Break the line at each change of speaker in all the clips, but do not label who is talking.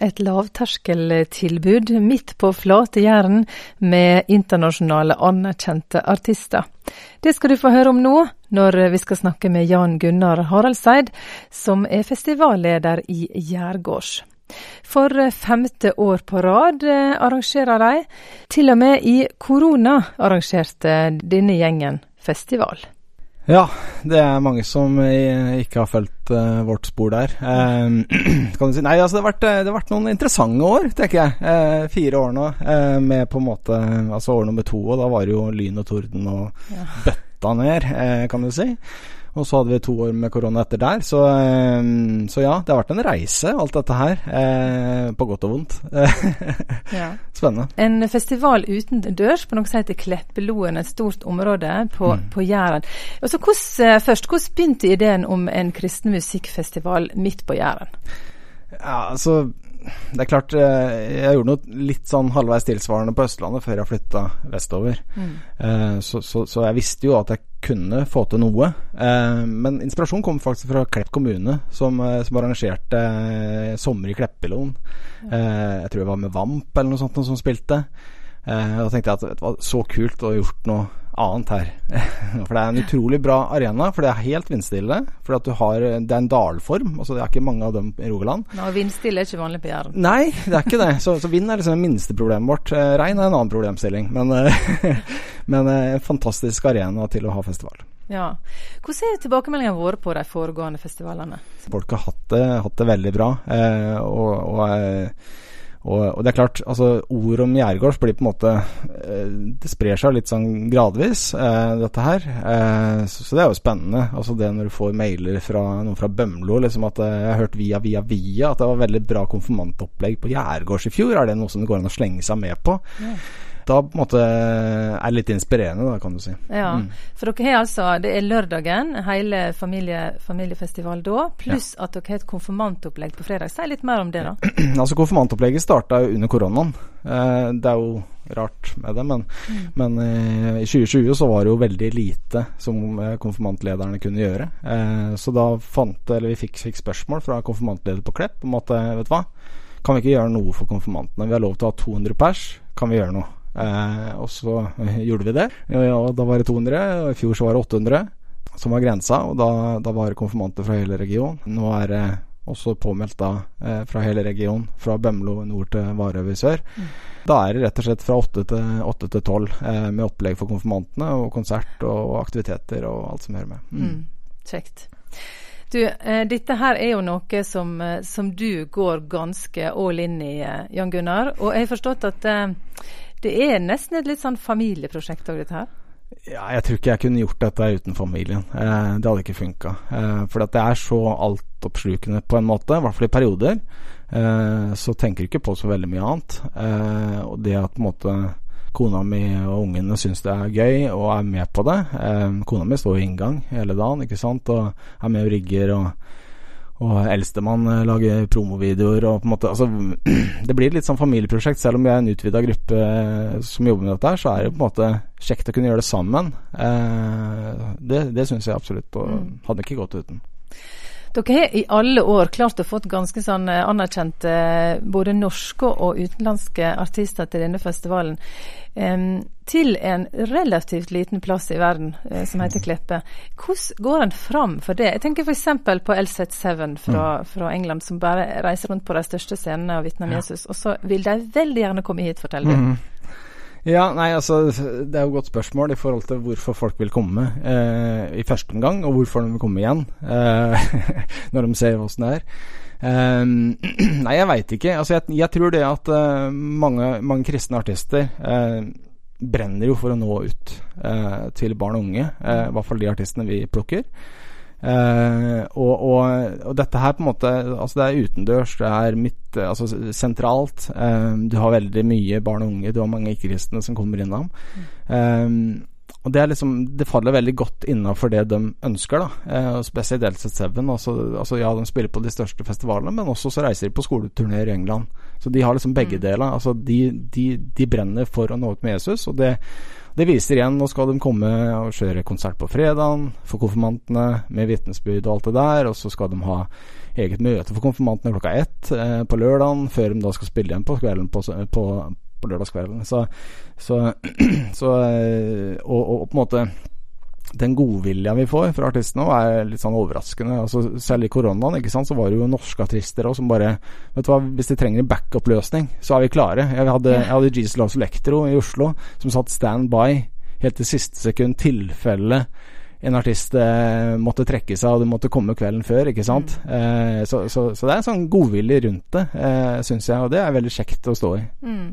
et lavterskeltilbud midt på flate Jæren med internasjonale anerkjente artister. Det skal du få høre om nå, når vi skal snakke med Jan Gunnar Haraldseid, som er festivalleder i Gjærgårds. For femte år på rad eh, arrangerer de. Til og med i korona arrangerte denne gjengen festival.
Ja, det er mange som ikke har fulgt uh, vårt spor der. Uh, kan du si Nei, altså det har vært, det har vært noen interessante år, tenker jeg. Uh, fire år nå med på en måte Altså år nummer to, og da var det jo lyn og torden og ja. bøtta ned, kan du si. Og så hadde vi to år med korona etter der. Så, ehm, så, ja, det har vært en reise, alt dette her. Eh, på godt og vondt. ja. Spennende.
En festival utendørs på noe som heter Kleppeloen, et stort område på, mm. på Jæren. Altså, hvordan, eh, først, hvordan begynte ideen om en kristen musikkfestival midt på Jæren?
Ja, altså det er klart, eh, jeg gjorde noe litt sånn halvveis tilsvarende på Østlandet før jeg flytta vestover. Mm. Eh, så, så, så, jeg visste jo at jeg kunne få til noe. Eh, men inspirasjonen kom faktisk fra Klepp kommune, som, som arrangerte sommer i Kleppeloen. Jeg tror det var med Vamp eller noe sånt som spilte. Da tenkte jeg at det var så kult å ha gjort noe annet her. For det er en utrolig bra arena, for det er helt vindstille. For at du har, det er en dalform, altså det er ikke mange av dem i Rogaland.
Nå, Vindstille er ikke vanlig på Jæren?
Nei, det er ikke det. Så, så vind er liksom det minste problemet vårt. Eh, regn er en annen problemstilling. Men, eh, men en eh, fantastisk arena til å ha festival.
Ja. Hvordan er tilbakemeldingene våre på de foregående festivalene?
Folk har hatt det, hatt det veldig bra. Eh, og, og og, og, det er klart, altså ord om Gjærgårds blir på en måte eh, Det sprer seg litt sånn gradvis, eh, dette her. Eh, så, så, det er jo spennende. Altså det når du får mailer fra noen fra Bømlo liksom at eh, jeg har hørt via, via, via at det var veldig bra konfirmantopplegg på Gjærgårds i fjor. Er det noe som det går an å slenge seg med på? Ja da på en måte er litt inspirerende, da, kan du si.
Ja, mm. For dere har altså Det er lørdagen, hele familie, familiefestival da, pluss ja. at dere har et konfirmantopplegg på fredag. Si litt mer om det, da.
altså Konfirmantopplegget starta jo under koronaen. Eh, det er jo rart med det, men, mm. men eh, i 2020 så var det jo veldig lite som eh, konfirmantlederne kunne gjøre. Eh, så da fant eller vi fikk, fikk spørsmål fra konfirmantleder på Klepp om at vet du hva, kan vi ikke gjøre noe for konfirmantene? Vi har lov til å ha 200 pers, kan vi gjøre noe? Eh, og så gjorde vi det. Og da var det 200, og i fjor så var det 800 som var grensa, og da, da var det konfirmanter fra hele regionen. Nå er det også påmeldt da eh, fra hele regionen, fra Bømlo nord til Varøy sør. Mm. Da er det rett og slett fra 8 til 8 til 12 eh, med opplegg for konfirmantene, og konsert og aktiviteter og alt som hører med. Mm.
Mm. Kjekt. Du, eh, dette her er jo noe som, eh, som, du går ganske all in i, eh, Jan Gunnar. Og jeg har forstått at eh, det er nesten et litt sånn familieprosjekt òg, dette her?
Ja, jeg tror ikke jeg kunne gjort dette uten familien. Eh, det hadde ikke funka. Eh, for det er så altoppslukende på en måte, i hvert fall i perioder. Eh, så tenker du ikke på så veldig mye annet. Eh, og det at på en måte kona mi og ungene syns det er gøy og er med på det eh, Kona mi står i inngang hele dagen ikke sant, og er med og rigger og og eldstemann eh, lager promovideoer og på en måte Altså, det blir litt sånn familieprosjekt. Selv om vi er en utvida gruppe eh, som jobber med dette, her, så er det på en måte kjekt å kunne gjøre det sammen. Eh, det det syns jeg absolutt, og mm. hadde ikke gått uten.
Dere har i alle år klart å få ganske sånn eh, anerkjente både norske og utenlandske artister til denne festivalen. Um, til en relativt liten plass i verden uh, som heter Kleppe. Hvordan går en fram for det? Jeg tenker f.eks. på LZ7 fra, mm. fra, England, som bare reiser rundt på de største scenene og vitner om ja. Jesus. Og så vil de veldig gjerne komme hit, forteller du. Mm.
Ja, nei, altså Det er jo et godt spørsmål i forhold til hvorfor folk vil komme eh, i første omgang, og hvorfor de vil komme igjen eh, når de ser åssen det er. Eh, nei, jeg veit ikke. Altså, jeg, jeg, tror det at uh, mange, mange, kristne artister uh, brenner jo for å nå ut uh, til barn og unge. I hvert fall de artistene vi plukker. Uh, og, og, og, dette her på en måte Altså det er utendørs, det er midt, altså sentralt. Uh, du har veldig mye barn og unge, du har mange ikke-kristne som kommer innom. Um, og det, er liksom, det faller veldig godt innafor det de ønsker, da. Uh, spesielt Delset Seven. Altså, altså, ja, de spiller på de største festivalene, men også så reiser de på skoleturneer i England. Så de har liksom begge mm. deler. Altså, de, de, de, brenner for å nå ut med Jesus, og det, Det viser igjen, nå skal de komme og kjøre konsert på fredagen for konfirmantene, med vitnesbyrd og alt det der, og så skal de ha eget møte for konfirmantene klokka ett eh, på lørdagen, før de da skal spille igjen på kvelden på, på, på lørdagskvelden. Så, så, så og, og, og, på en måte den godvilja vi får fra artistene òg, er litt sånn overraskende. Altså, selv i koronaen ikke sant, så var det jo norske artister også, som bare Vet du hva, hvis de trenger en backup-løsning, så er vi klare. Jeg hadde, jeg hadde Jesus Loves Electro i Oslo, som satt standby helt til siste sekund, tilfelle en artist eh, måtte trekke seg, og det måtte komme kvelden før, ikke sant. Mm. Eh, så, så, så, det er en sånn godvilje rundt det, eh, syns jeg, og det er veldig kjekt å stå i. Mm.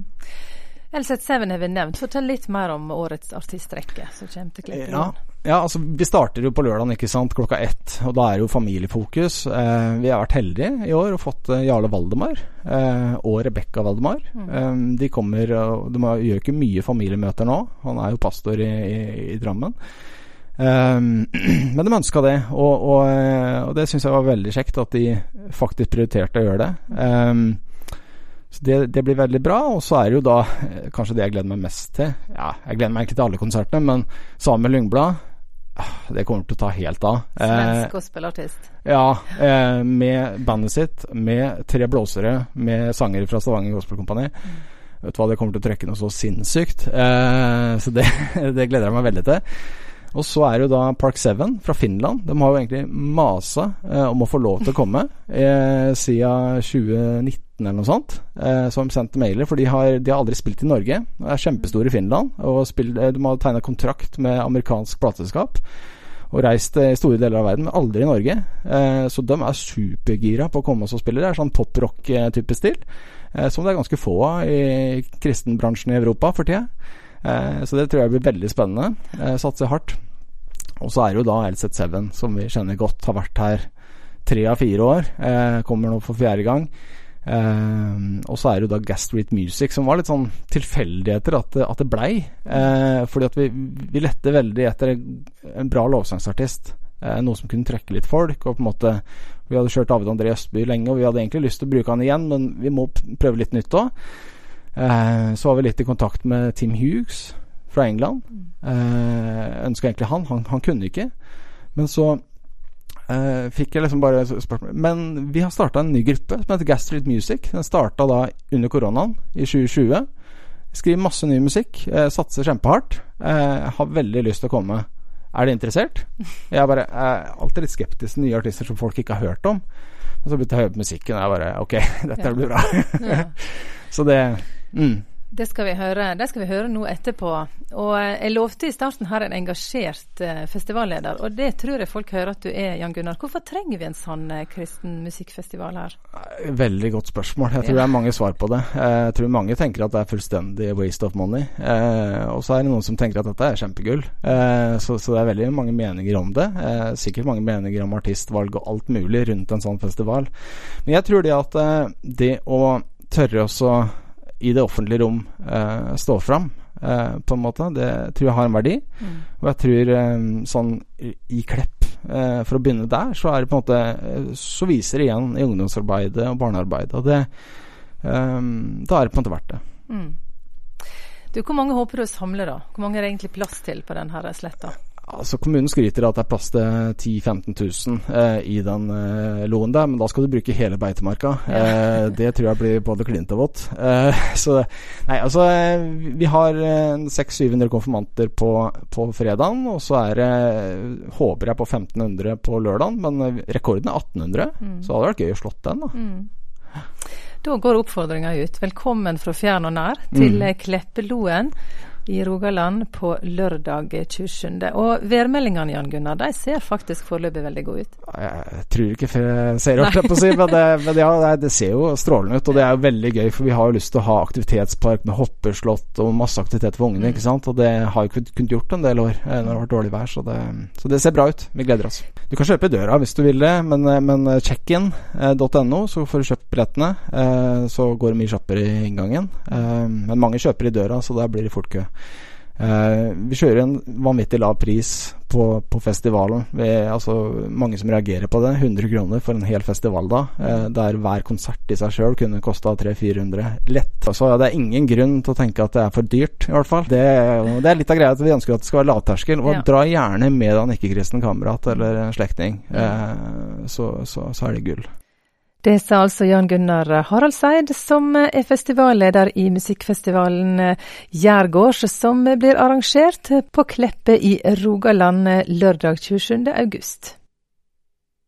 LZ7 har vi nevnt. Fortell litt mer om årets artistrekke som kommer til Klippeland.
Ja. Ja, altså Vi starter jo på lørdagen ikke sant, klokka ett, og da er det jo familiefokus. Eh, vi har vært heldige i år og fått eh, Jarle Valdemar eh, og Rebekka Valdemar. Mm. Eh, de kommer De gjør ikke mye familiemøter nå, han er jo pastor i, i, i Drammen. Eh, men de ønska det, og, og, eh, og det syns jeg var veldig kjekt at de faktisk prioriterte å gjøre det. Um, så det, det, blir veldig bra. Og så er det jo da kanskje det jeg gleder meg mest til. Ja, jeg gleder meg egentlig til alle konsertene, men Samuel Lyngblad det kommer til å ta helt av.
Svensk eh, gospelartist.
Ja, eh, med bandet sitt, med tre blåsere, med sangere fra Stavanger Gospelkompani. Mm. Vet du hva, det kommer til å trekke noe så sinnssykt. Eh, så det, det, gleder jeg meg veldig til. Og så er det jo da Park Seven fra Finland. De har jo egentlig masa eh, om å få lov til å komme eh, siden 2019 eller noe sånt. Eh, som sendte mailer, for de har, de har, aldri spilt i Norge. De er kjempestore i Finland. Og spilt, eh, de har tegna kontrakt med amerikansk plateselskap. Og reist i store deler av verden, men aldri i Norge. Eh, så de er supergira på å komme og spille. Det er sånn poprock-type stil. Eh, som det er ganske få av i kristenbransjen i Europa for tida. Eh, så det tror jeg blir veldig spennende. satser hardt. Og så er det jo da LZ7, som vi kjenner godt, har vært her tre av fire år. Eh, kommer nå for fjerde gang. Uh, og så er det jo da Street Music, som var litt sånn tilfeldigheter at, at det blei. Uh, fordi at vi, vi lette veldig etter en bra lovsangsartist. Uh, noe som kunne trekke litt folk. Og på en måte Vi hadde kjørt David André Østby lenge, og vi hadde egentlig lyst til å bruke han igjen, men vi må prøve litt nytt òg. Eh, så var vi litt i kontakt med Tim Hughes fra England. Eh, Ønska egentlig han. han. han. kunne ikke. Men så eh, fikk jeg liksom bare spørsmål Men vi har starta en ny gruppe som heter Gastrid Music. Den starta da under koronaen i 2020. Skriver masse ny musikk. Eh, satser kjempehardt. Eh, har veldig lyst til å komme. Er du interessert? Jeg bare er alltid litt skeptisk til nye artister som folk ikke har hørt om. Og så begynte jeg å høre på musikken, og jeg bare Ok, dette ja. blir bra. så det mm.
Det skal det skal vi høre nå etterpå. Og eh, Jeg lovte i starten her en engasjert uh, festivalleder, og det tror jeg folk hører at du er, Jan Gunnar. Hvorfor trenger vi en sånn uh, kristen musikkfestival her?
Veldig godt spørsmål. Jeg tror ja. det er mange svar på det. Jeg tror mange tenker at det er fullstendig waste of money. Og så er det noen som tenker at dette er kjempegull. Så, så, det er veldig mange meninger om det. Sikkert mange meninger om artistvalg og alt mulig rundt en sånn festival. Men jeg tror det at det å tørre også i det offentlige rom eh, stå fram, eh, på en måte. Det tror jeg har en verdi. Mm. Og jeg tror eh, sånn i Klepp, eh, for å begynne der, så er det på en måte eh, Så viser det igjen i ungdomsarbeidet og barnearbeidet. Og det eh, Da er det på en måte verdt det. Mm.
Du, Hvor mange håper du å samle, da? Hvor mange er det egentlig plass til på denne sletta?
Altså Kommunen skryter av at det er plass til 10 000-15 000 eh, i den eh, loen der, men da skal du bruke hele beitemarka. Eh, det tror jeg blir både klint og vått. Eh, så nei, altså eh, Vi har 600-700 konfirmanter på, på fredagen, og så er det håper jeg på 1500 på lørdagen, men rekorden er 1800, mm. så det hadde vært gøy å slått den. da. Mm.
Da går oppfordringa ut. Velkommen fra fjern og nær til mm. Kleppeloen i Rogaland på lørdag 27. Og værmeldingene Jan Gunnar, de ser faktisk foreløpig veldig gode ut.
Jeg tror ikke jeg ser opp, på å si, men, det, men ja, det, ser jo strålende ut. Og det er jo veldig gøy, for vi har jo lyst til å ha aktivitetspark med hoppeslott og masse aktivitet for ungene. ikke sant? Og det har jo kunnet gjort en del år eh, når det har vært dårlig vær, så det, så det ser bra ut. Vi gleder oss. Du kan kjøpe i døra hvis du vil det, men, eh, men checkin.no, check-in.no, så får du kjøpt billettene. Så går det mye kjappere i inngangen. Men mange kjøper i døra, så der blir det fort kø. Uh, vi kjører en vanvittig lav pris på, på festivalen. Vi, altså, mange som reagerer på det. 100 kroner for en hel festival da, eh, der hver konsert i seg sjøl kunne kosta 300-400 lett. Så det er ingen grunn til å tenke at det er for dyrt, i hvert fall. Det, det er litt av greia at vi ønsker at det skal være lavterskel. Og
Ja.
dra gjerne med deg en ikke-kristen kamerat eller en slektning, eh, så, så, så er det gull.
Det sa altså Jan Gunnar Haraldseid, som er festivalleder i musikkfestivalen Jærgårds, som blir arrangert på Kleppe i Rogaland lørdag 27. august.